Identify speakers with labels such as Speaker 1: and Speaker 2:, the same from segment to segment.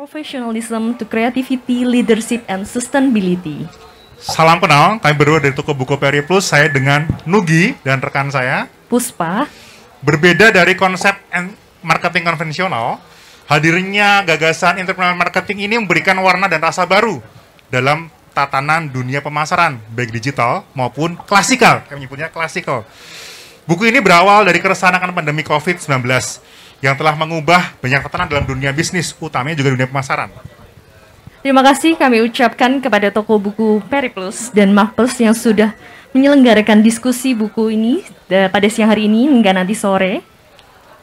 Speaker 1: professionalism to creativity, leadership, and sustainability.
Speaker 2: Salam kenal, kami berdua dari toko buku Peri Plus. Saya dengan Nugi dan rekan saya.
Speaker 1: Puspa,
Speaker 2: Berbeda dari konsep en- marketing konvensional, hadirnya gagasan entrepreneur marketing ini memberikan warna dan rasa baru dalam tatanan dunia pemasaran, baik digital maupun klasikal. Kami menyebutnya klasikal. Buku ini berawal dari keresahan akan pandemi COVID-19 yang telah mengubah banyak tatanan dalam dunia bisnis, utamanya juga dunia pemasaran.
Speaker 1: terima kasih kami ucapkan kepada toko buku Periplus dan Mahpus yang sudah menyelenggarakan diskusi buku ini eh, pada siang hari ini hingga nanti sore.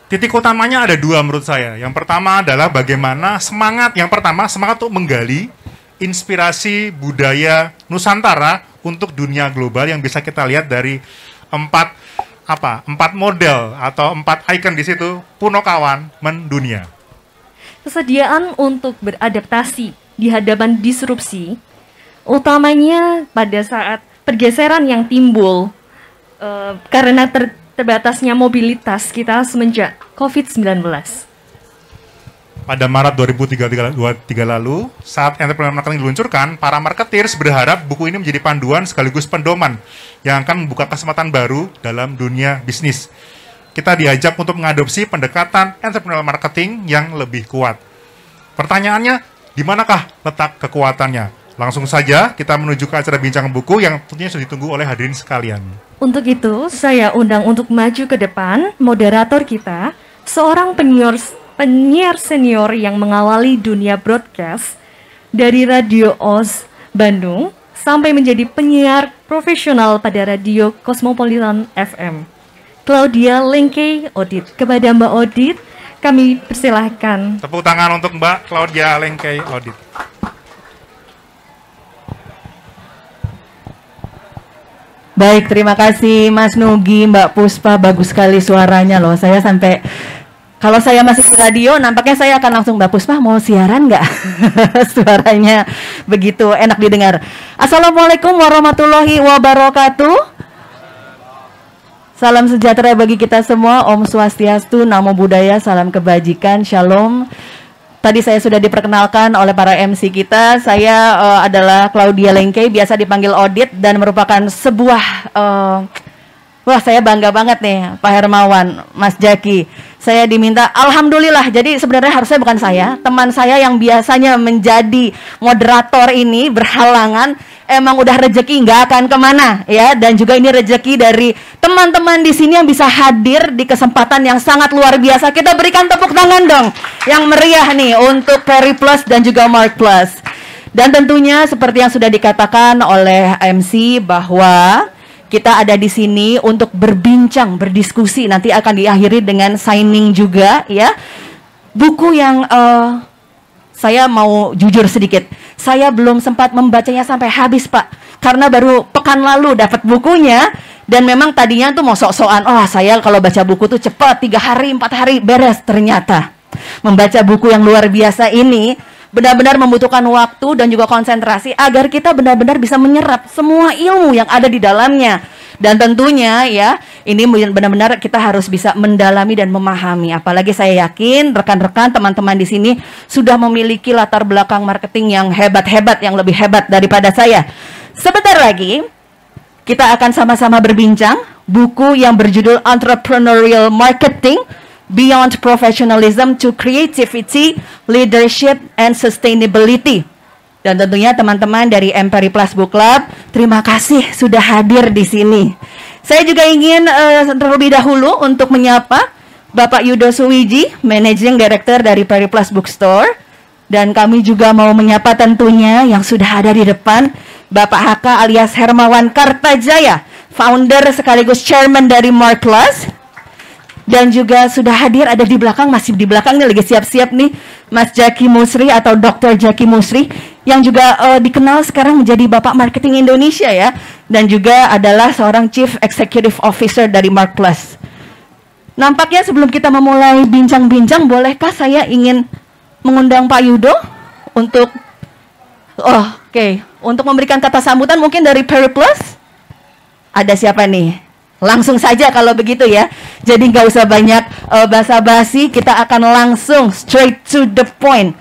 Speaker 2: Titik utamanya ada dua menurut saya. Yang pertama adalah bagaimana semangat, yang pertama semangat untuk menggali inspirasi budaya Nusantara untuk dunia global yang bisa kita lihat dari empat apa empat model atau empat icon di situ Punokawan mendunia.
Speaker 1: Kesediaan untuk beradaptasi di hadapan disrupsi, utamanya pada saat pergeseran yang timbul eh, karena ter- terbatasnya mobilitas kita semenjak COVID-19.
Speaker 2: Pada Maret 2023 lalu, saat entrepreneur marketing diluncurkan, para marketeers berharap buku ini menjadi panduan sekaligus pendoman yang akan membuka kesempatan baru dalam dunia bisnis. Kita diajak untuk mengadopsi pendekatan entrepreneur marketing yang lebih kuat. Pertanyaannya, di manakah letak kekuatannya? Langsung saja kita menuju ke acara bincang buku yang tentunya sudah ditunggu oleh hadirin sekalian.
Speaker 1: Untuk itu, saya undang untuk maju ke depan moderator kita, seorang penyiar, penyiar senior yang mengawali dunia broadcast dari Radio Oz Bandung sampai menjadi penyiar profesional pada Radio Cosmopolitan FM. Claudia Lengke Odit. Kepada Mbak Odit, kami persilahkan.
Speaker 2: Tepuk tangan untuk Mbak Claudia Lengkei Audit.
Speaker 3: Baik, terima kasih Mas Nugi, Mbak Puspa, bagus sekali suaranya loh. Saya sampai kalau saya masih di radio, nampaknya saya akan langsung Mbak Puspa mau siaran nggak? suaranya begitu enak didengar. Assalamualaikum warahmatullahi wabarakatuh. Salam sejahtera bagi kita semua. Om Swastiastu, Namo Buddhaya, salam kebajikan, Shalom. Tadi saya sudah diperkenalkan oleh para MC kita. Saya eh, adalah Claudia Lengke, biasa dipanggil Audit dan merupakan sebuah eh, Wah, saya bangga banget nih, Pak Hermawan, Mas Jaki. Saya diminta, alhamdulillah. Jadi sebenarnya harusnya bukan saya, teman saya yang biasanya menjadi moderator ini berhalangan, emang udah rejeki nggak akan ke mana, ya. Dan juga ini rejeki dari teman-teman di sini yang bisa hadir di kesempatan yang sangat luar biasa. Kita berikan tepuk tangan dong, yang meriah nih untuk Perry Plus dan juga Mark Plus. Dan tentunya seperti yang sudah dikatakan oleh MC bahwa kita ada di sini untuk berbincang, berdiskusi. Nanti akan diakhiri dengan signing juga, ya. Buku yang eh, saya mau jujur sedikit, saya belum sempat membacanya sampai habis, Pak. Karena baru pekan lalu dapat bukunya dan memang tadinya tuh mau sok-sokan, oh saya kalau baca buku tuh cepat tiga hari, empat hari beres. Ternyata membaca buku yang luar biasa ini benar-benar membutuhkan waktu dan juga konsentrasi agar kita benar-benar bisa menyerap semua ilmu yang ada di dalamnya. Dan tentunya ya, ini benar-benar kita harus bisa mendalami dan memahami. Apalagi saya yakin rekan-rekan teman-teman di sini sudah memiliki latar belakang marketing yang hebat-hebat, yang lebih hebat daripada saya. Sebentar lagi kita akan sama-sama berbincang buku yang berjudul Entrepreneurial Marketing Beyond Professionalism to Creativity, Leadership, and Sustainability. Dan tentunya teman-teman dari Emperi Plus Book Club, terima kasih sudah hadir di sini. Saya juga ingin eh, terlebih dahulu untuk menyapa Bapak Yudo Suwiji, Managing Director dari Peri Plus Bookstore. Dan kami juga mau menyapa tentunya yang sudah ada di depan, Bapak Haka alias Hermawan Kartajaya, founder sekaligus chairman dari Mark Plus dan juga sudah hadir ada di belakang masih di belakang nih lagi siap-siap nih Mas Jaki Musri atau Dr. Jaki Musri yang juga eh, dikenal sekarang menjadi Bapak Marketing Indonesia ya dan juga adalah seorang Chief Executive Officer dari Mark Plus. Nampaknya sebelum kita memulai bincang-bincang bolehkah saya ingin mengundang Pak Yudo untuk oh, oke untuk memberikan kata sambutan mungkin dari Peri Plus ada siapa nih? Langsung saja kalau begitu ya. Jadi nggak usah banyak uh, basa-basi, kita akan langsung straight to the point.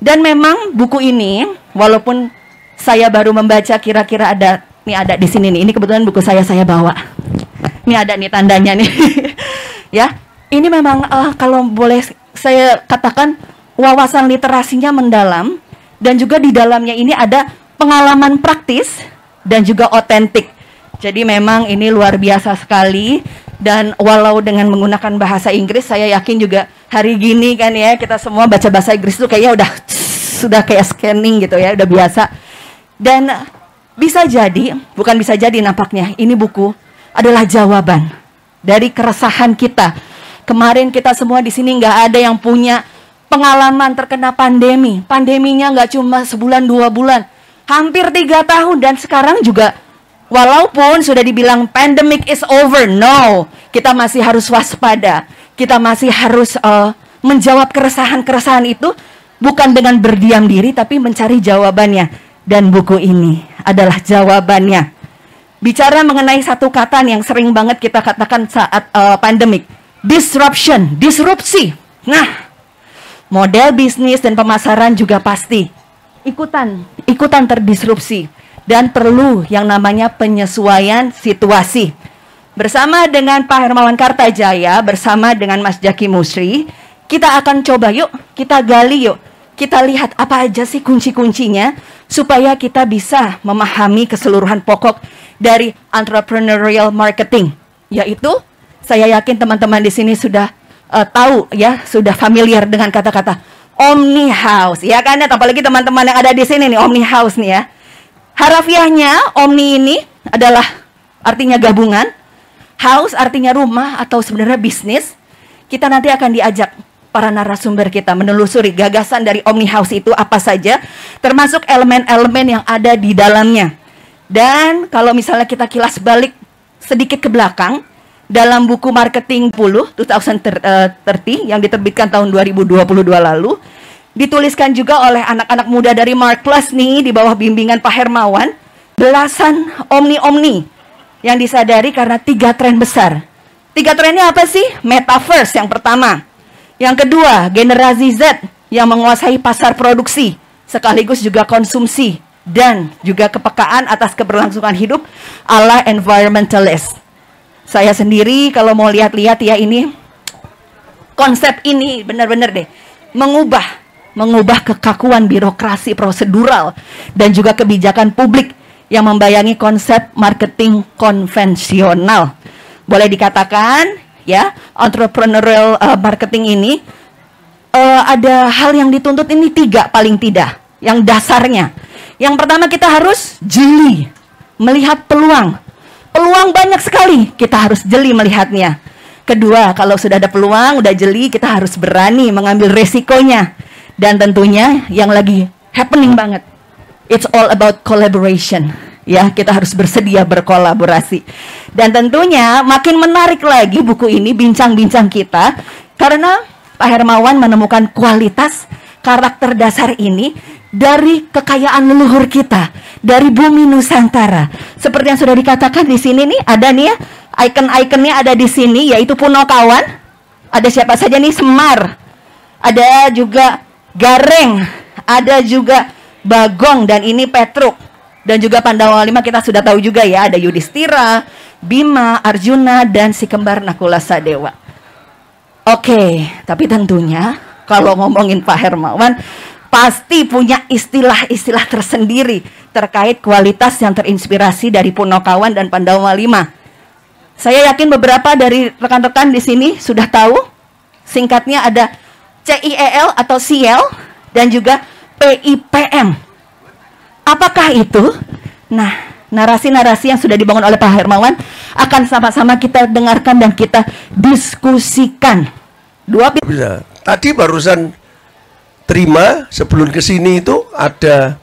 Speaker 3: Dan memang buku ini walaupun saya baru membaca kira-kira ada nih ada di sini nih. Ini kebetulan buku saya saya bawa. Ini ada nih tandanya nih. ya. Ini memang uh, kalau boleh saya katakan wawasan literasinya mendalam dan juga di dalamnya ini ada pengalaman praktis dan juga otentik. Jadi memang ini luar biasa sekali. Dan walau dengan menggunakan bahasa Inggris saya yakin juga hari gini kan ya kita semua baca bahasa Inggris itu kayaknya udah sudah kayak scanning gitu ya udah biasa. Dan bisa jadi bukan bisa jadi nampaknya ini buku adalah jawaban dari keresahan kita. Kemarin kita semua di sini nggak ada yang punya pengalaman terkena pandemi. Pandeminya nggak cuma sebulan dua bulan hampir tiga tahun. Dan sekarang juga Walaupun sudah dibilang pandemic is over, no, kita masih harus waspada. Kita masih harus uh, menjawab keresahan-keresahan itu bukan dengan berdiam diri tapi mencari jawabannya. Dan buku ini adalah jawabannya. Bicara mengenai satu kata yang sering banget kita katakan saat uh, pandemic, disruption, disrupsi. Nah, model bisnis dan pemasaran juga pasti ikutan ikutan terdisrupsi dan perlu yang namanya penyesuaian situasi. Bersama dengan Pak Hermawan Kartajaya, bersama dengan Mas Jaki Musri, kita akan coba yuk, kita gali yuk. Kita lihat apa aja sih kunci-kuncinya supaya kita bisa memahami keseluruhan pokok dari entrepreneurial marketing. Yaitu, saya yakin teman-teman di sini sudah uh, tahu ya, sudah familiar dengan kata-kata Omni House. Ya kan, apalagi teman-teman yang ada di sini nih Omni House nih ya Harafiahnya omni ini adalah artinya gabungan. House artinya rumah atau sebenarnya bisnis. Kita nanti akan diajak para narasumber kita menelusuri gagasan dari Omni House itu apa saja, termasuk elemen-elemen yang ada di dalamnya. Dan kalau misalnya kita kilas balik sedikit ke belakang, dalam buku marketing 10 2030 yang diterbitkan tahun 2022 lalu, dituliskan juga oleh anak-anak muda dari Mark Plus nih di bawah bimbingan Pak Hermawan belasan omni-omni yang disadari karena tiga tren besar. Tiga trennya apa sih? Metaverse yang pertama. Yang kedua, generasi Z yang menguasai pasar produksi sekaligus juga konsumsi dan juga kepekaan atas keberlangsungan hidup ala environmentalist. Saya sendiri kalau mau lihat-lihat ya ini konsep ini benar-benar deh mengubah mengubah kekakuan birokrasi prosedural dan juga kebijakan publik yang membayangi konsep marketing konvensional. Boleh dikatakan ya, entrepreneurial uh, marketing ini uh, ada hal yang dituntut ini tiga paling tidak, yang dasarnya. Yang pertama kita harus jeli, melihat peluang. Peluang banyak sekali, kita harus jeli melihatnya. Kedua, kalau sudah ada peluang, udah jeli, kita harus berani mengambil resikonya. Dan tentunya yang lagi happening banget, it's all about collaboration. Ya, kita harus bersedia berkolaborasi. Dan tentunya makin menarik lagi buku ini bincang-bincang kita karena Pak Hermawan menemukan kualitas karakter dasar ini dari kekayaan leluhur kita, dari bumi Nusantara. Seperti yang sudah dikatakan di sini nih, ada nih ya, icon-iconnya ada di sini, yaitu Punokawan. Ada siapa saja nih, Semar. Ada juga Gareng, ada juga Bagong dan ini Petruk. Dan juga Pandawa lima kita sudah tahu juga ya, ada Yudhistira, Bima, Arjuna dan si kembar Nakula Sadewa. Oke, tapi tentunya kalau ngomongin Pak Hermawan pasti punya istilah-istilah tersendiri terkait kualitas yang terinspirasi dari Punokawan dan Pandawa lima. Saya yakin beberapa dari rekan-rekan di sini sudah tahu. Singkatnya ada CIEL atau CIEL dan juga PIPM. Apakah itu? Nah, narasi-narasi yang sudah dibangun oleh Pak Hermawan akan sama-sama kita dengarkan dan kita diskusikan. Dua
Speaker 4: bisa. Tadi barusan terima sebelum ke sini itu ada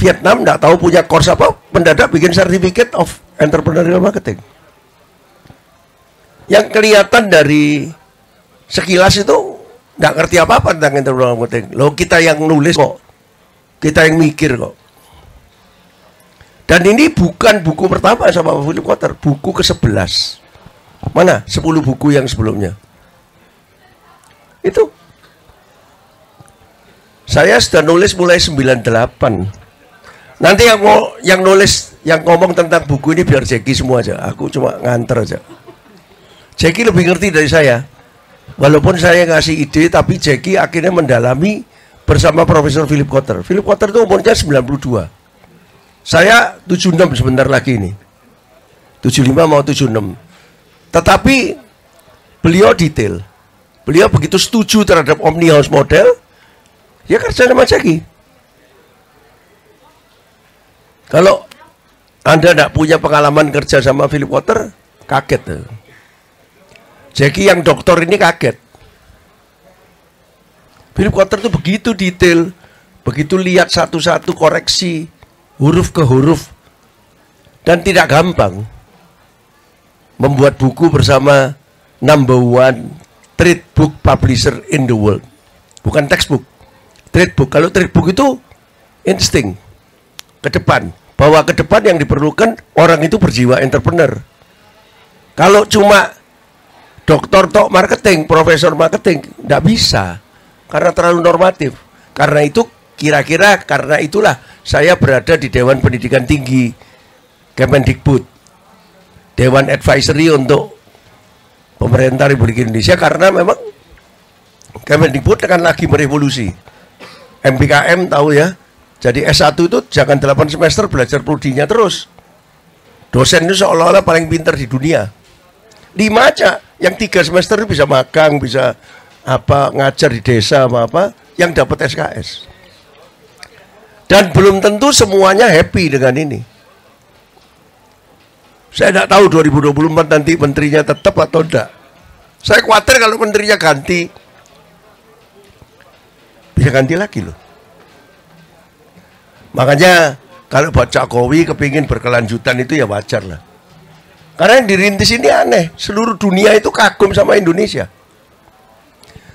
Speaker 4: Vietnam nggak tahu punya course apa mendadak bikin certificate of entrepreneurial marketing. Yang kelihatan dari sekilas itu nggak ngerti apa-apa tentang entrepreneurial marketing. Lo kita yang nulis kok, kita yang mikir kok. Dan ini bukan buku pertama sama Philip Kotler, buku ke-11. Mana? 10 buku yang sebelumnya. Itu Saya sudah nulis mulai 98. Nanti yang mau yang nulis yang ngomong tentang buku ini biar Jeki semua aja. Aku cuma nganter aja. Jeki lebih ngerti dari saya. Walaupun saya ngasih ide, tapi Jeki akhirnya mendalami bersama Profesor Philip Kotter. Philip Kotter itu umurnya 92. Saya 76 sebentar lagi ini. 75 mau 76. Tetapi beliau detail. Beliau begitu setuju terhadap Omni House model, ya kerja sama Jeki. Kalau Anda tidak punya pengalaman kerja sama Philip Kotter, kaget. tuh. Jeki yang dokter ini kaget. Philip Kotter itu begitu detail, begitu lihat satu-satu koreksi huruf ke huruf dan tidak gampang membuat buku bersama number one trade book publisher in the world. Bukan textbook. Trade book. Kalau trade book itu insting ke depan. Bahwa ke depan yang diperlukan orang itu berjiwa entrepreneur. Kalau cuma dokter tok marketing, profesor marketing, tidak bisa karena terlalu normatif. Karena itu kira-kira karena itulah saya berada di Dewan Pendidikan Tinggi Kemendikbud. Dewan Advisory untuk pemerintah Republik Indonesia karena memang Kemendikbud akan lagi merevolusi. MBKM tahu ya. Jadi S1 itu jangan 8 semester belajar prodinya terus. Dosen itu seolah-olah paling pintar di dunia. Lima aja, yang tiga semester bisa magang, bisa apa ngajar di desa apa apa, yang dapat SKS. Dan belum tentu semuanya happy dengan ini. Saya tidak tahu 2024 nanti menterinya tetap atau tidak. Saya khawatir kalau menterinya ganti, bisa ganti lagi loh. Makanya kalau Pak Jokowi kepingin berkelanjutan itu ya wajar lah. Karena yang dirintis ini aneh. Seluruh dunia itu kagum sama Indonesia.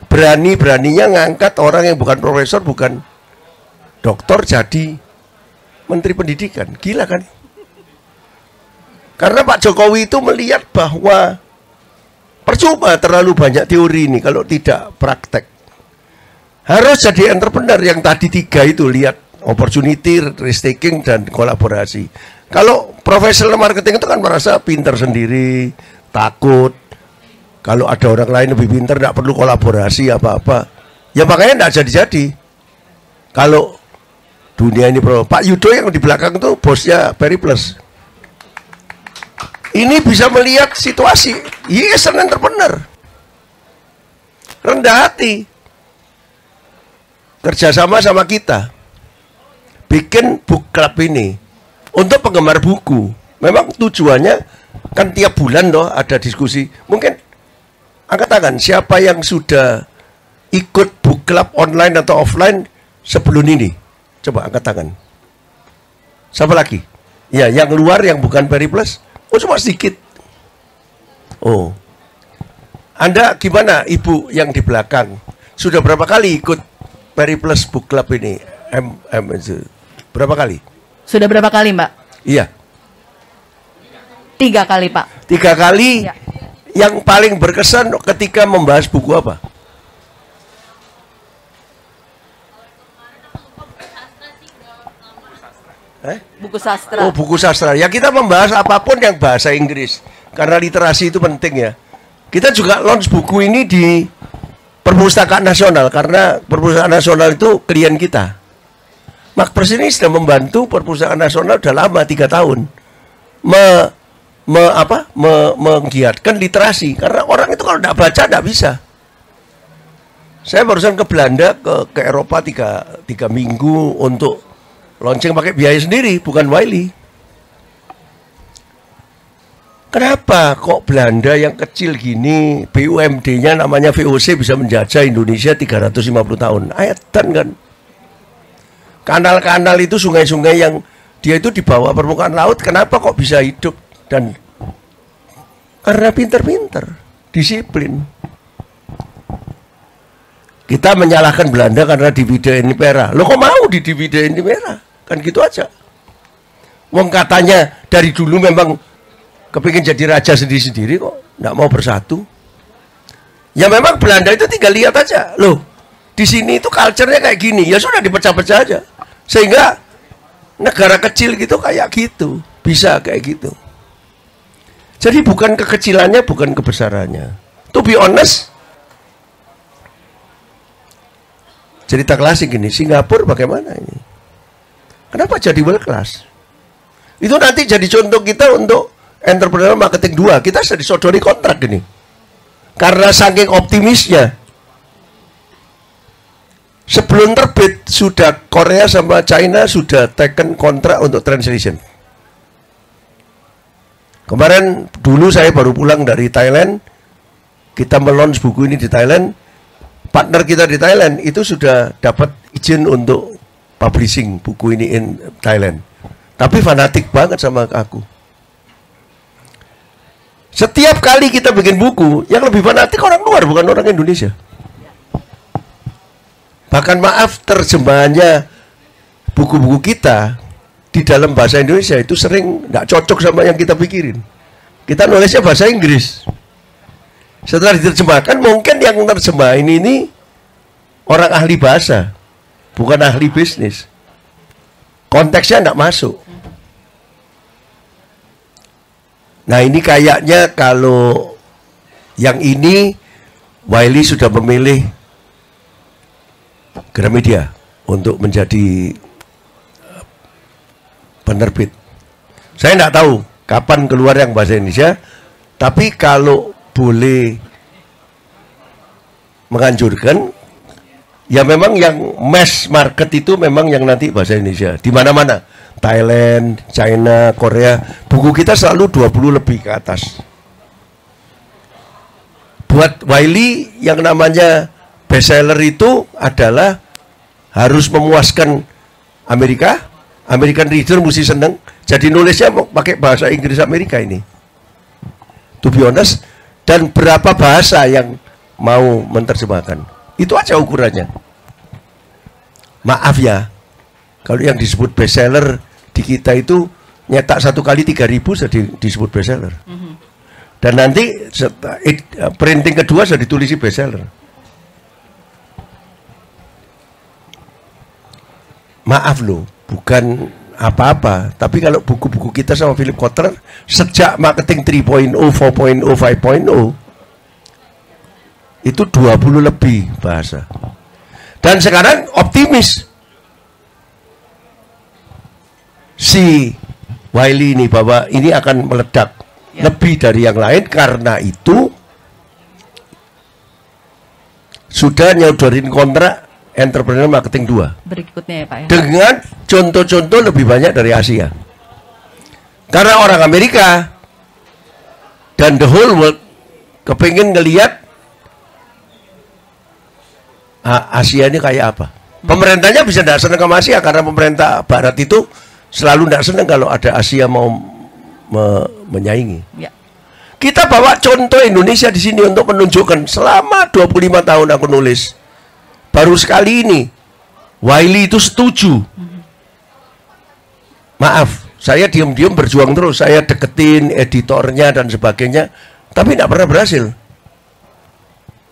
Speaker 4: Berani-beraninya ngangkat orang yang bukan profesor, bukan dokter jadi menteri pendidikan. Gila kan? Karena Pak Jokowi itu melihat bahwa percuma terlalu banyak teori ini kalau tidak praktek. Harus jadi entrepreneur yang tadi tiga itu lihat opportunity, risk taking dan kolaborasi. Kalau profesional marketing itu kan merasa pinter sendiri, takut. Kalau ada orang lain lebih pinter, tidak perlu kolaborasi apa-apa. Ya makanya tidak jadi-jadi. Kalau dunia ini bro, Pak Yudo yang di belakang itu bosnya Periplus. Ini bisa melihat situasi. Yes, an entrepreneur. Rendah hati. Kerjasama sama kita bikin book ini untuk penggemar buku. Memang tujuannya kan tiap bulan loh ada diskusi. Mungkin angkat tangan siapa yang sudah ikut book club online atau offline sebelum ini? Coba angkat tangan. Siapa lagi? Ya, yang luar yang bukan Periplus? Oh, cuma sedikit. Oh. Anda gimana Ibu yang di belakang? Sudah berapa kali ikut Periplus Book Club ini? M, M, Berapa kali?
Speaker 3: Sudah berapa kali, Mbak?
Speaker 4: Iya.
Speaker 3: Tiga kali, Pak.
Speaker 4: Tiga kali.
Speaker 3: Ya.
Speaker 4: Yang paling berkesan ketika membahas buku apa? Eh?
Speaker 3: Buku sastra.
Speaker 4: Oh, buku sastra. Ya kita membahas apa pun yang bahasa Inggris. Karena literasi itu penting ya. Kita juga launch buku ini di Perpustakaan Nasional karena Perpustakaan Nasional itu klien kita. Makpres ini sudah membantu Perpustakaan Nasional sudah lama tiga tahun me, me apa me, menggiatkan literasi karena orang itu kalau tidak baca tidak bisa. Saya barusan ke Belanda ke ke Eropa tiga, tiga minggu untuk launching pakai biaya sendiri bukan Wiley. Kenapa kok Belanda yang kecil gini BUMD-nya namanya VOC bisa menjajah Indonesia 350 tahun? Ayatan kan. Kanal-kanal itu sungai-sungai yang dia itu di bawah permukaan laut kenapa kok bisa hidup dan karena pinter-pinter, disiplin. Kita menyalahkan Belanda karena dividen merah. Lo kok mau di dividen merah? Kan gitu aja. Wong katanya dari dulu memang kepingin jadi raja sendiri-sendiri kok nggak mau bersatu ya memang Belanda itu tinggal lihat aja loh di sini itu culture-nya kayak gini, ya sudah dipecah-pecah aja. Sehingga negara kecil gitu kayak gitu, bisa kayak gitu. Jadi bukan kekecilannya, bukan kebesarannya. To be honest, cerita klasik ini, Singapura bagaimana ini? Kenapa jadi world class? Itu nanti jadi contoh kita untuk entrepreneur marketing 2. Kita sudah disodori kontrak ini. Karena saking optimisnya, Sebelum terbit sudah Korea sama China sudah taken kontrak untuk translation. Kemarin dulu saya baru pulang dari Thailand, kita melons buku ini di Thailand. Partner kita di Thailand itu sudah dapat izin untuk publishing buku ini in Thailand. Tapi fanatik banget sama aku. Setiap kali kita bikin buku, yang lebih fanatik orang luar bukan orang Indonesia. Bahkan maaf terjemahannya buku-buku kita di dalam bahasa Indonesia itu sering nggak cocok sama yang kita pikirin. Kita nulisnya bahasa Inggris. Setelah diterjemahkan mungkin yang terjemahin ini orang ahli bahasa, bukan ahli bisnis. Konteksnya nggak masuk. Nah ini kayaknya kalau yang ini Wiley sudah memilih Gramedia untuk menjadi eh, penerbit. Saya tidak tahu kapan keluar yang bahasa Indonesia, tapi kalau boleh menganjurkan, ya memang yang mass market itu memang yang nanti bahasa Indonesia. Di mana-mana, Thailand, China, Korea, buku kita selalu 20 lebih ke atas. Buat Wiley yang namanya bestseller itu adalah harus memuaskan Amerika, American reader mesti seneng. Jadi nulisnya pakai bahasa Inggris Amerika ini. To be honest, dan berapa bahasa yang mau menerjemahkan. Itu aja ukurannya. Maaf ya, kalau yang disebut bestseller di kita itu nyetak satu kali tiga ribu sudah disebut bestseller. Dan nanti printing kedua sudah ditulisi bestseller. Maaf loh, bukan apa-apa. Tapi kalau buku-buku kita sama Philip Kotler sejak marketing 3.0, 4.0, 5.0 itu 20 lebih bahasa. Dan sekarang optimis si Wiley ini bahwa ini akan meledak ya. lebih dari yang lain karena itu sudah nyodorin kontrak entrepreneur marketing 2.
Speaker 3: Berikutnya ya Pak ya.
Speaker 4: Dengan contoh-contoh lebih banyak dari Asia. Karena orang Amerika dan the whole world kepingin ngelihat Asia ini kayak apa. Pemerintahnya bisa tidak senang sama Asia karena pemerintah Barat itu selalu tidak senang kalau ada Asia mau me menyaingi. Ya. Kita bawa contoh Indonesia di sini untuk menunjukkan selama 25 tahun aku nulis Baru sekali ini Wiley itu setuju. Maaf, saya diam-diam berjuang terus. Saya deketin editornya dan sebagainya, tapi tidak pernah berhasil.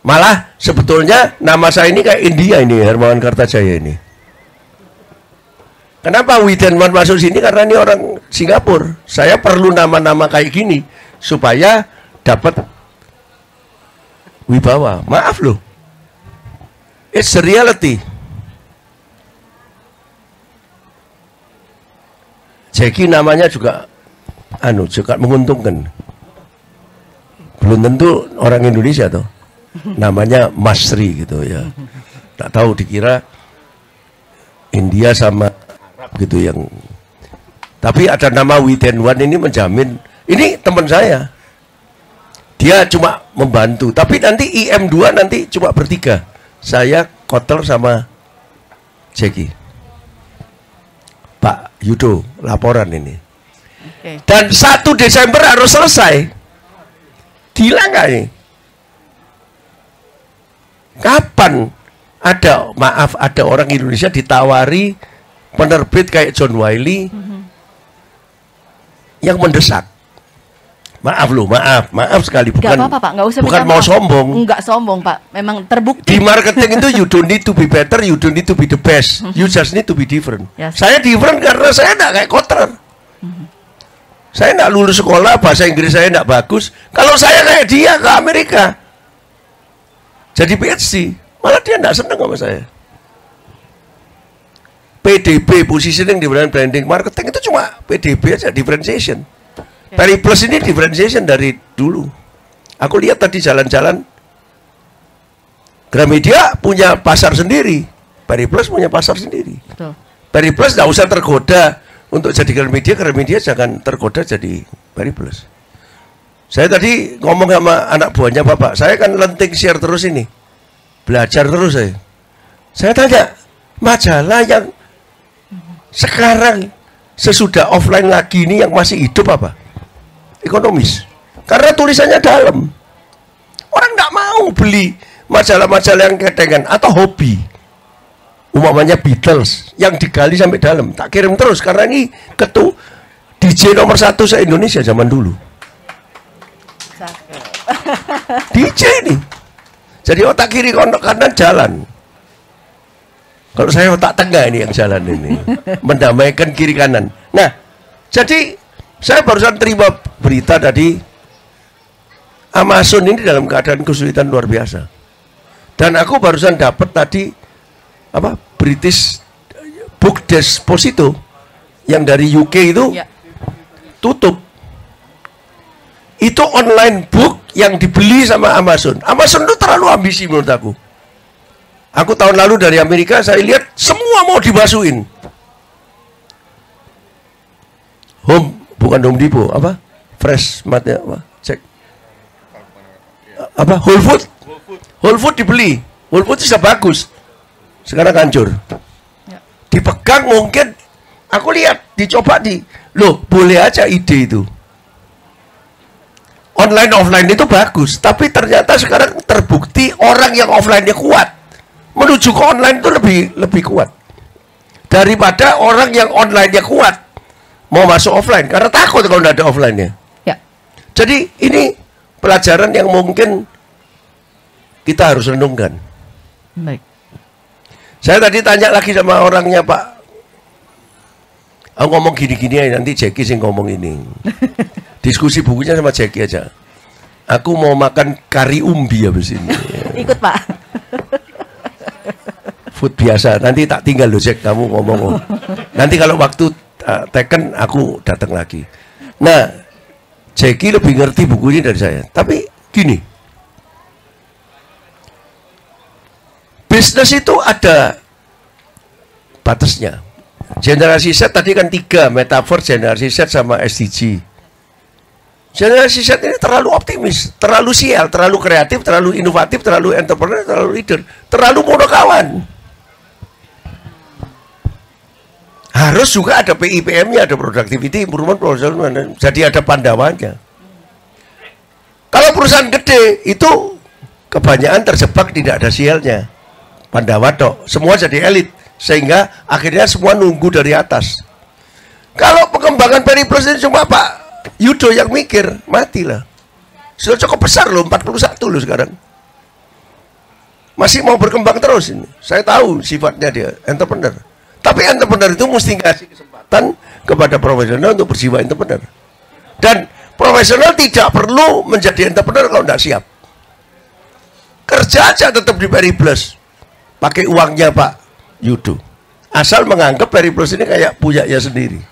Speaker 4: Malah sebetulnya nama saya ini kayak India ini, Hermawan Kartajaya ini. Kenapa Widenwan masuk sini? Karena ini orang Singapura. Saya perlu nama-nama kayak gini supaya dapat wibawa. Maaf loh. It's a reality. Jackie namanya juga anu juga menguntungkan. Belum tentu orang Indonesia tuh. Namanya Masri gitu ya. Tak tahu dikira India sama Arab gitu yang tapi ada nama Widen Wan ini menjamin ini teman saya dia cuma membantu tapi nanti IM2 nanti cuma bertiga saya kotor sama Jeki. Pak Yudo, laporan ini. Okay. Dan satu Desember harus selesai. Gila nggak ini? Kapan ada maaf ada orang Indonesia ditawari penerbit kayak John Wiley mm -hmm. yang mendesak Maaf loh, maaf, maaf sekali
Speaker 3: Nggak
Speaker 4: bukan
Speaker 3: apa-apa Pak, nggak usah
Speaker 4: bukan mau
Speaker 3: maaf.
Speaker 4: sombong.
Speaker 3: Nggak sombong Pak, memang terbukti.
Speaker 4: Di marketing itu you don't need to be better, you don't need to be the best. You just need to be different.
Speaker 3: Yes.
Speaker 4: Saya different karena saya enggak kayak kotor. Saya enggak lulus sekolah, bahasa Inggris saya enggak bagus. Kalau saya kayak dia ke Amerika, jadi PhD, malah dia enggak seneng sama saya. PDB, positioning, different branding, marketing itu cuma PDB aja, differentiation. Peri Plus ini differentiation dari dulu. Aku lihat tadi jalan-jalan Gramedia punya pasar sendiri, Periplus punya pasar sendiri.
Speaker 3: Betul.
Speaker 4: Periplus nggak usah tergoda untuk jadi Gramedia, Gramedia jangan tergoda jadi Periplus. Saya tadi ngomong sama anak buahnya bapak, saya kan lenting share terus ini, belajar terus saya. Saya tanya, majalah yang sekarang sesudah offline lagi ini yang masih hidup apa? Ekonomis. Karena tulisannya dalam. Orang nggak mau beli majalah-majalah yang ketengan atau hobi. Umpamanya Beatles yang digali sampai dalam. Tak kirim terus karena ini ketu DJ nomor satu se Indonesia zaman dulu. DJ ini. Jadi otak kiri otak kanan jalan. Kalau saya otak tengah ini yang jalan ini. Mendamaikan kiri kanan. Nah, jadi saya barusan terima berita tadi Amazon ini dalam keadaan kesulitan luar biasa. Dan aku barusan dapat tadi apa British Book Deposito yang dari UK itu
Speaker 3: Ya.
Speaker 4: tutup. Itu online book yang dibeli sama Amazon. Amazon itu terlalu ambisi menurut aku. Aku tahun lalu dari Amerika saya lihat semua mau dimasukin. Home bukan Home Depot apa? Fresh Mart ya, apa? Cek. Apa? Whole Food. Whole Food dibeli. Whole Food bisa bagus. Sekarang hancur. Dipegang mungkin aku lihat dicoba di loh boleh aja ide itu online offline itu bagus tapi ternyata sekarang terbukti orang yang offline-nya kuat menuju ke online itu lebih lebih kuat daripada orang yang online-nya kuat mau masuk offline karena takut kalau tidak ada offline-nya
Speaker 3: Ya.
Speaker 4: jadi ini pelajaran yang mungkin kita harus renungkan
Speaker 3: Baik.
Speaker 4: saya tadi tanya lagi sama orangnya Pak Aku ngomong gini-gini aja nanti Jackie sih ngomong ini. Diskusi bukunya sama Jackie aja. Aku mau makan kari umbi habis ini.
Speaker 3: Ikut Pak.
Speaker 4: Food biasa. Nanti tak tinggal loh Jack kamu ngomong. Nanti kalau waktu uh, teken aku datang lagi. Nah, Jackie lebih ngerti buku ini dari saya. Tapi gini. Bisnis itu ada batasnya. Generasi Z tadi kan tiga, metaverse, generasi Z sama SDG. Generasi Z ini terlalu optimis, terlalu sial, terlalu kreatif, terlalu inovatif, terlalu entrepreneur, terlalu leader, terlalu monokawan. Harus juga ada PIPM-nya, ada productivity, improvement, process jadi ada pandawanya. Kalau perusahaan gede itu kebanyakan terjebak tidak ada sialnya. Pandawa tok, semua jadi elit sehingga akhirnya semua nunggu dari atas. Kalau pengembangan Periplus ini cuma Pak Yudo yang mikir, matilah. Sudah cukup besar loh, 41 loh sekarang. Masih mau berkembang terus ini. Saya tahu sifatnya dia, entrepreneur. Tapi entrepreneur itu mesti ngasih kesempatan kepada profesional untuk berjiwa entrepreneur. Dan profesional tidak perlu menjadi entrepreneur kalau tidak siap. Kerja aja tetap di Periplus. Pakai uangnya Pak Yudo. Asal menganggap Periplus ini kayak punyanya sendiri.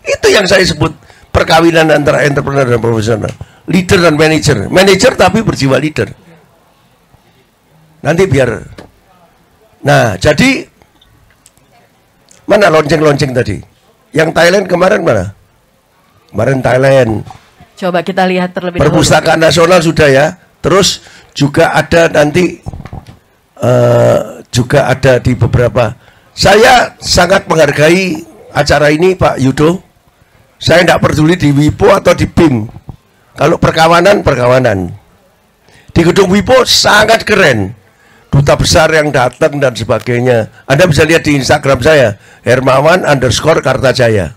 Speaker 4: Itu yang saya sebut perkawinan antara entrepreneur dan profesional. Leader dan manager. Manager tapi berjiwa leader. Nanti biar Nah, jadi mana lonceng-lonceng tadi? Yang Thailand kemarin mana? Kemarin Thailand.
Speaker 3: Coba kita lihat terlebih dahulu.
Speaker 4: Perpustakaan Nasional sudah ya. Terus juga ada nanti eh, juga ada di beberapa. Saya sangat menghargai acara ini Pak Yudo. Saya tidak peduli di Wipo atau di BIM. Kalau perkawanan, perkawanan. Di gedung Wipo sangat keren. Duta besar yang datang dan sebagainya. Anda bisa lihat di Instagram saya, Hermawan underscore Kartajaya.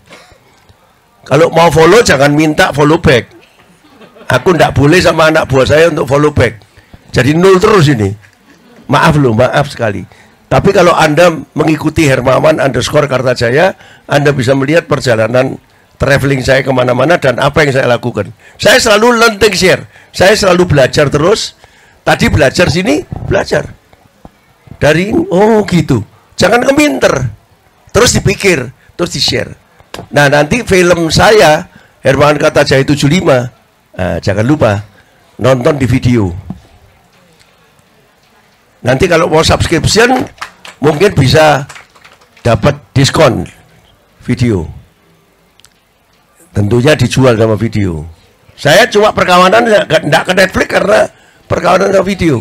Speaker 4: Kalau mau follow jangan minta follow back. Aku ndak boleh sama anak buah saya untuk follow back. Jadi nol terus ini. Maaf loh, maaf sekali. Tapi kalau Anda mengikuti Hermawan underscore Kartajaya, Anda bisa melihat perjalanan traveling saya ke mana-mana dan apa yang saya lakukan. Saya selalu learning share. Saya selalu belajar terus. Tadi belajar sini, belajar. Dari oh gitu. Jangan keminter. Terus dipikir, terus di-share. Nah, nanti film saya Hermawan Kartajaya 75. Nah, jangan lupa nonton di video. Nanti kalau mau subscription mungkin bisa dapat diskon video. Tentunya dijual sama video. Saya cuma perkawanan tidak ke Netflix karena perkawanan sama video.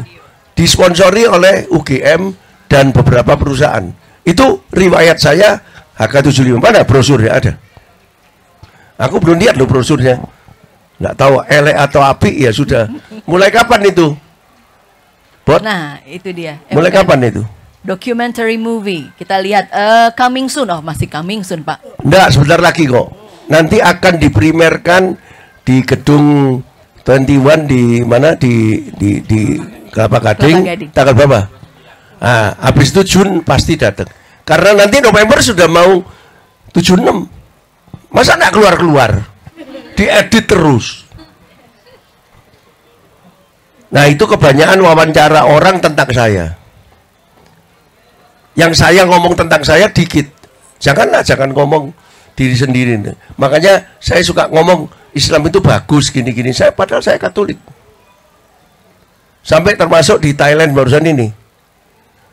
Speaker 4: Disponsori oleh UGM dan beberapa perusahaan. Itu riwayat saya HK75. Mana brosurnya ada? Aku belum lihat loh brosurnya. Nggak tahu elek atau api ya sudah. Mulai kapan itu? Bot?
Speaker 3: Nah, itu dia.
Speaker 4: Mulai
Speaker 3: MKN.
Speaker 4: kapan itu?
Speaker 3: Documentary movie. Kita lihat eh, coming soon. Oh, masih coming soon, Pak.
Speaker 4: Enggak, sebentar lagi kok. Nanti akan diprimerkan di gedung 21 di mana di di di Kelapa Gading,
Speaker 3: Kelapa Gading.
Speaker 4: tanggal berapa? Ah, habis itu Jun pasti datang. Karena nanti November sudah mau 76. Masa nggak keluar-keluar? Diedit terus. Nah, itu kebanyakan wawancara orang tentang saya. Yang saya ngomong tentang saya dikit. Janganlah jangan ngomong diri sendiri. Makanya saya suka ngomong Islam itu bagus gini-gini. Saya padahal saya Katolik. Sampai termasuk di Thailand barusan ini.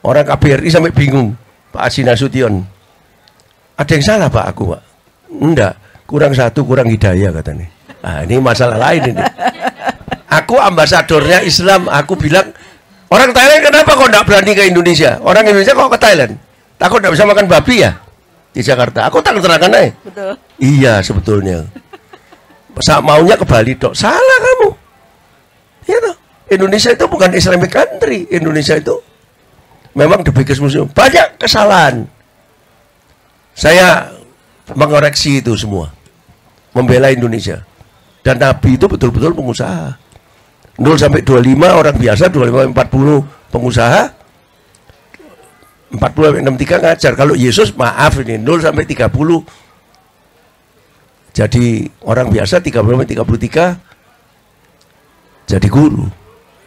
Speaker 4: Orang KBRI sampai bingung. Pak Haji Nasution. Ada yang salah Pak aku Pak? Enggak. Kurang satu, kurang hidayah katanya. Nah ini masalah lain ini. Aku ambasadornya Islam. Aku bilang, orang Thailand kenapa kok enggak berani ke Indonesia? Orang Indonesia kok ke Thailand? Takut enggak bisa makan babi ya? Di Jakarta. Aku tak terangkan aja.
Speaker 3: Betul.
Speaker 4: Iya sebetulnya. Sa maunya ke Bali dok. Salah kamu. Ya toh. Indonesia itu bukan Islamic country. Indonesia itu memang the biggest museum. Banyak kesalahan. Saya mengoreksi itu semua. Membela Indonesia. Dan Nabi itu betul-betul pengusaha. 0 sampai 25 orang biasa, 25 sampai 40 pengusaha, 40 sampai 63 ngajar. Kalau Yesus maaf ini 0 sampai 30 jadi orang biasa 30 sampai 33 jadi guru.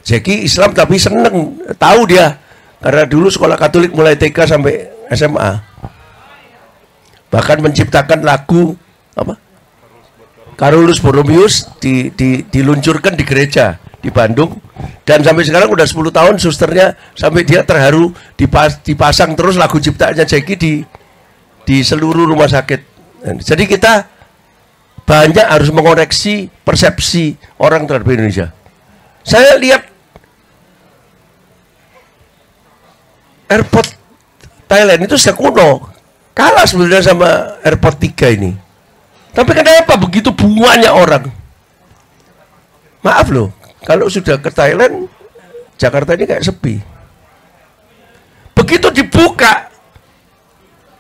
Speaker 4: Jadi Islam tapi seneng tahu dia karena dulu sekolah Katolik mulai TK sampai SMA. Bahkan menciptakan lagu apa? Carolus Borromeus di, di, diluncurkan di gereja di Bandung dan sampai sekarang udah 10 tahun susternya sampai dia terharu dipas, dipasang terus lagu ciptaannya Jeki di di seluruh rumah sakit. Jadi kita banyak harus mengoreksi persepsi orang terhadap Indonesia. Saya lihat airport Thailand itu sudah kuno. Kalah sebenarnya sama airport 3 ini. Tapi kenapa begitu banyak orang? Maaf loh, kalau sudah ke Thailand, Jakarta ini kayak sepi. Begitu dibuka,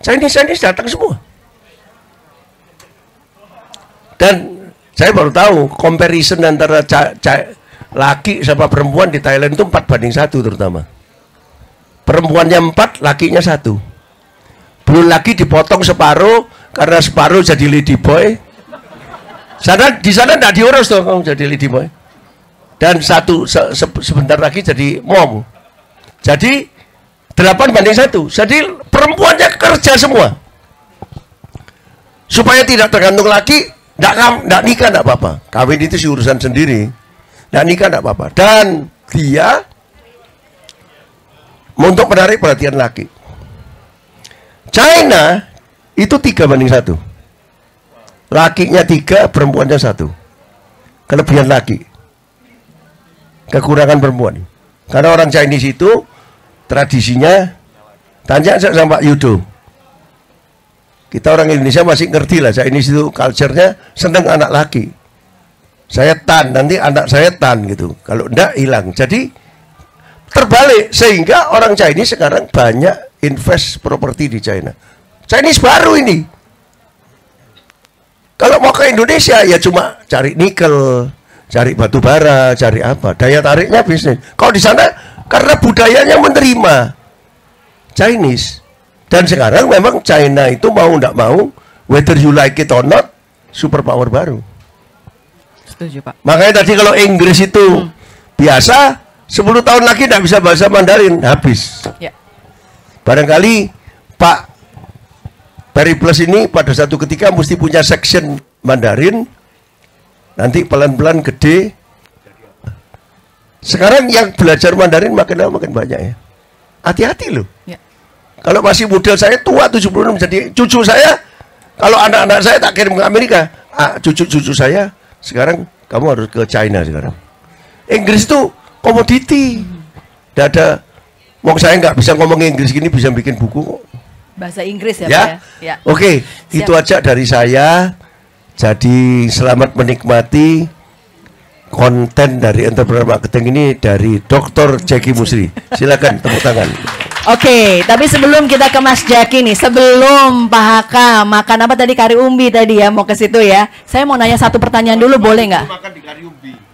Speaker 4: Chinese-Chinese datang semua. Dan saya baru tahu comparison antara ca- laki sama perempuan di Thailand itu 4 banding satu terutama. Perempuannya 4, lakinya satu. Belum lagi dipotong separuh karena separuh jadi lady boy. Sana di sana tidak diurus tuh kamu jadi lady boy. Dan satu se- se- sebentar lagi jadi mom. Jadi 8 banding satu. Jadi perempuannya kerja semua. Supaya tidak tergantung laki, tidak nikah tidak apa-apa. Kawin itu sih urusan sendiri. Tidak nikah tidak apa-apa. Dan dia untuk menarik perhatian laki. China itu tiga banding satu. Lakinya tiga, perempuannya satu. Kelebihan laki. Kekurangan perempuan. Karena orang Chinese itu tradisinya tanya sama Pak Yudo. Kita orang Indonesia masih ngerti lah Chinese itu culture-nya seneng anak laki. Saya tan, nanti anak saya tan gitu. Kalau enggak hilang. Jadi terbalik sehingga orang Chinese sekarang banyak invest properti di China. Chinese baru ini. Kalau mau ke Indonesia ya cuma cari nikel, cari batu bara, cari apa. Daya tariknya bisnis. Kalau di sana karena budayanya menerima Chinese. Dan sekarang memang China itu mau tidak mau, whether you like it or not, superpower baru.
Speaker 3: Setuju Pak.
Speaker 4: Makanya tadi kalau Inggris itu biasa, 10 tahun lagi tidak bisa bahasa Mandarin, habis.
Speaker 3: Ya.
Speaker 4: Barangkali Pak Perry Plus ini pada satu ketika mesti punya section Mandarin, nanti pelan-pelan gede. Sekarang yang belajar Mandarin makin lama makin banyak ya. Hati-hati loh.
Speaker 3: Ya.
Speaker 4: Kalau masih model saya tua 76 jadi cucu saya kalau anak-anak saya tak kirim ke Amerika, ah, cucu-cucu saya sekarang kamu harus ke China sekarang. Inggris itu komoditi. Tidak ada Wong saya nggak bisa ngomong Inggris gini bisa bikin buku kok.
Speaker 3: Bahasa Inggris ya, Pak
Speaker 4: Ya.
Speaker 3: ya. Ya.
Speaker 4: Oke,
Speaker 3: Siap.
Speaker 4: itu aja dari saya. Jadi selamat menikmati konten dari entrepreneur marketing ini dari Dr. Jackie Musri. Silakan tepuk tangan.
Speaker 3: Oke, tapi sebelum kita ke Mas Jaki nih, sebelum Pak Haka makan apa tadi kari umbi tadi ya mau ke situ ya. Saya mau nanya satu pertanyaan dulu boleh nggak?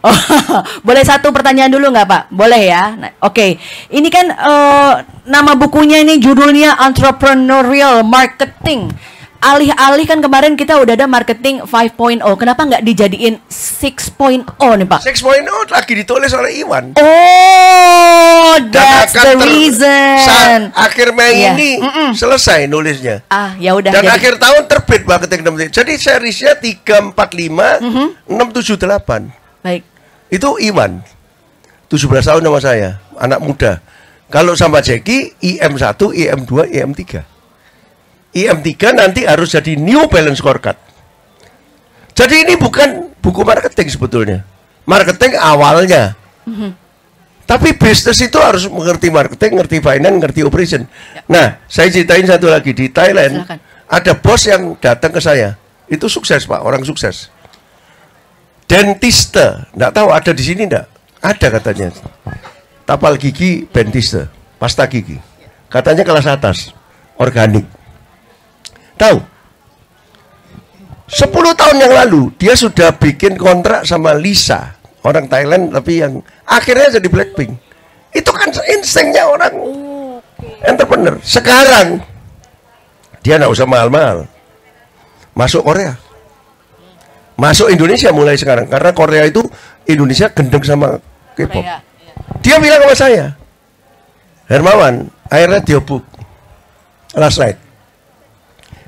Speaker 3: Oh, boleh satu pertanyaan dulu nggak Pak? Boleh ya. Nah, Oke, ini kan eh, nama bukunya ini judulnya Entrepreneurial Marketing. Alih-alih kan kemarin kita udah ada marketing 5.0, kenapa nggak dijadiin 6.0 nih Pak?
Speaker 4: 6.0 lagi ditulis oleh Iwan.
Speaker 3: Oh, that's
Speaker 4: akan
Speaker 3: the reason.
Speaker 4: Saat akhir Mei
Speaker 3: Iya.
Speaker 4: ini
Speaker 3: Mm-mm.
Speaker 4: selesai nulisnya.
Speaker 3: Ah, ya udah.
Speaker 4: Dan
Speaker 3: jadi-
Speaker 4: akhir tahun terbit marketing 6 Jadi seriesnya 345
Speaker 3: Mm-hmm.
Speaker 4: 678.
Speaker 3: Baik.
Speaker 4: Itu Iwan. 17 tahun sama saya, anak muda. Kalau sama Jackie, IM1, IM2, IM3. IM3 nanti harus jadi New Balance Scorecard. Jadi ini bukan buku marketing sebetulnya. Marketing awalnya. Tapi bisnis itu harus mengerti marketing, ngerti finance, ngerti operation. Nah, saya ceritain satu lagi di Thailand
Speaker 3: Silakan.
Speaker 4: ada bos yang datang ke saya. Itu sukses pak, orang sukses. Dentiste, nggak tahu ada di sini nggak? Ada katanya. Tapal gigi dentiste, pasta gigi. Katanya kelas atas, organik. Tahu? 10 tahun yang lalu dia sudah bikin kontrak sama Lisa, orang Thailand tapi yang akhirnya jadi Blackpink. Itu kan instingnya orang entrepreneur. Sekarang dia nggak usah mahal-mahal. Masuk Korea. Masuk Indonesia mulai sekarang karena Korea itu Indonesia gendeng sama K-pop.
Speaker 3: Korea,
Speaker 4: Dia bilang sama saya, Hermawan, read your book last night.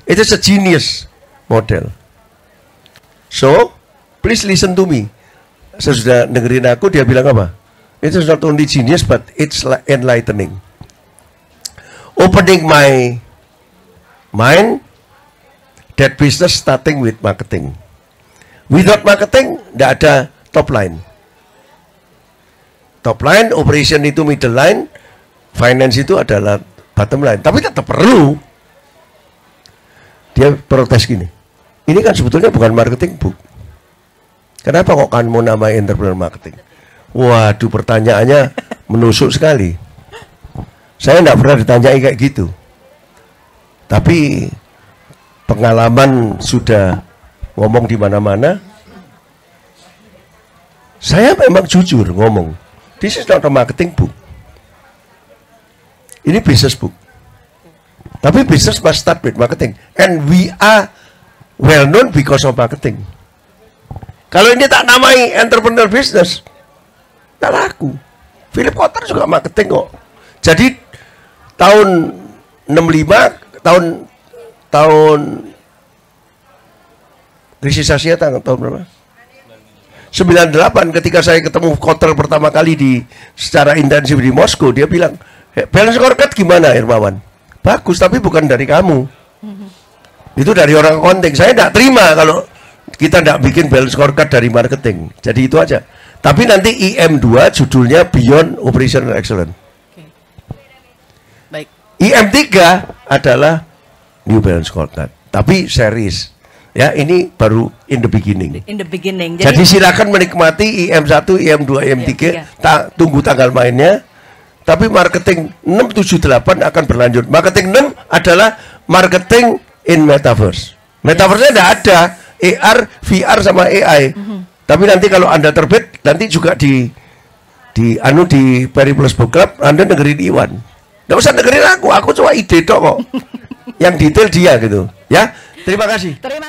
Speaker 4: It is a genius model. So, please listen to me. Saya sudah dengerin aku, dia bilang apa? It is not only genius, but it's li- enlightening. Opening my mind, that business starting with marketing. Without marketing, tidak ada top line. Top line, operation itu middle line, finance itu adalah bottom line. Tapi tetap perlu. Dia protes gini. Ini kan sebetulnya bukan marketing book. Kenapa kok kan mau nama entrepreneur marketing? Waduh pertanyaannya menusuk sekali. Saya tidak pernah ditanyai kayak gitu. Tapi pengalaman sudah ngomong di mana-mana. Saya memang jujur ngomong. This is not a marketing book. Ini business book. Tapi business must start with marketing. And we are well known because of marketing. Kalau ini tak namai entrepreneur business, tak laku. Philip Kotler juga marketing kok. Jadi tahun 65, tahun tahun krisis Asia tahun, tahun berapa? 98 ketika saya ketemu Kotler pertama kali di secara intensif di Moskow, dia bilang, "Eh, balance scorecard gimana Irmawan? Bagus, tapi bukan dari kamu. Itu dari orang konting. Saya tidak terima kalau kita tidak bikin balance scorecard dari marketing. Jadi itu aja. Tapi nanti IM2 judulnya Beyond Operational Excellence.
Speaker 3: Baik.
Speaker 4: IM3 adalah New Balance Scorecard. Tapi series. Ya, ini baru in the beginning.
Speaker 3: In the beginning.
Speaker 4: Jadi, silakan menikmati IM1, IM2, IM3,
Speaker 3: IM3.
Speaker 4: ta- tunggu tanggal mainnya. Tapi marketing 678 akan berlanjut. Marketing 6 adalah marketing in metaverse. Metaverse-nya tidak ada. AR, VR sama AI. Tapi nanti kalau Anda terbit nanti juga di di anu di Periplus Book Club Anda dengerin Iwan. Nggak usah dengerin aku, aku cuma ide tok kok. Yang detail dia gitu. Ya. Terima kasih.
Speaker 3: Terima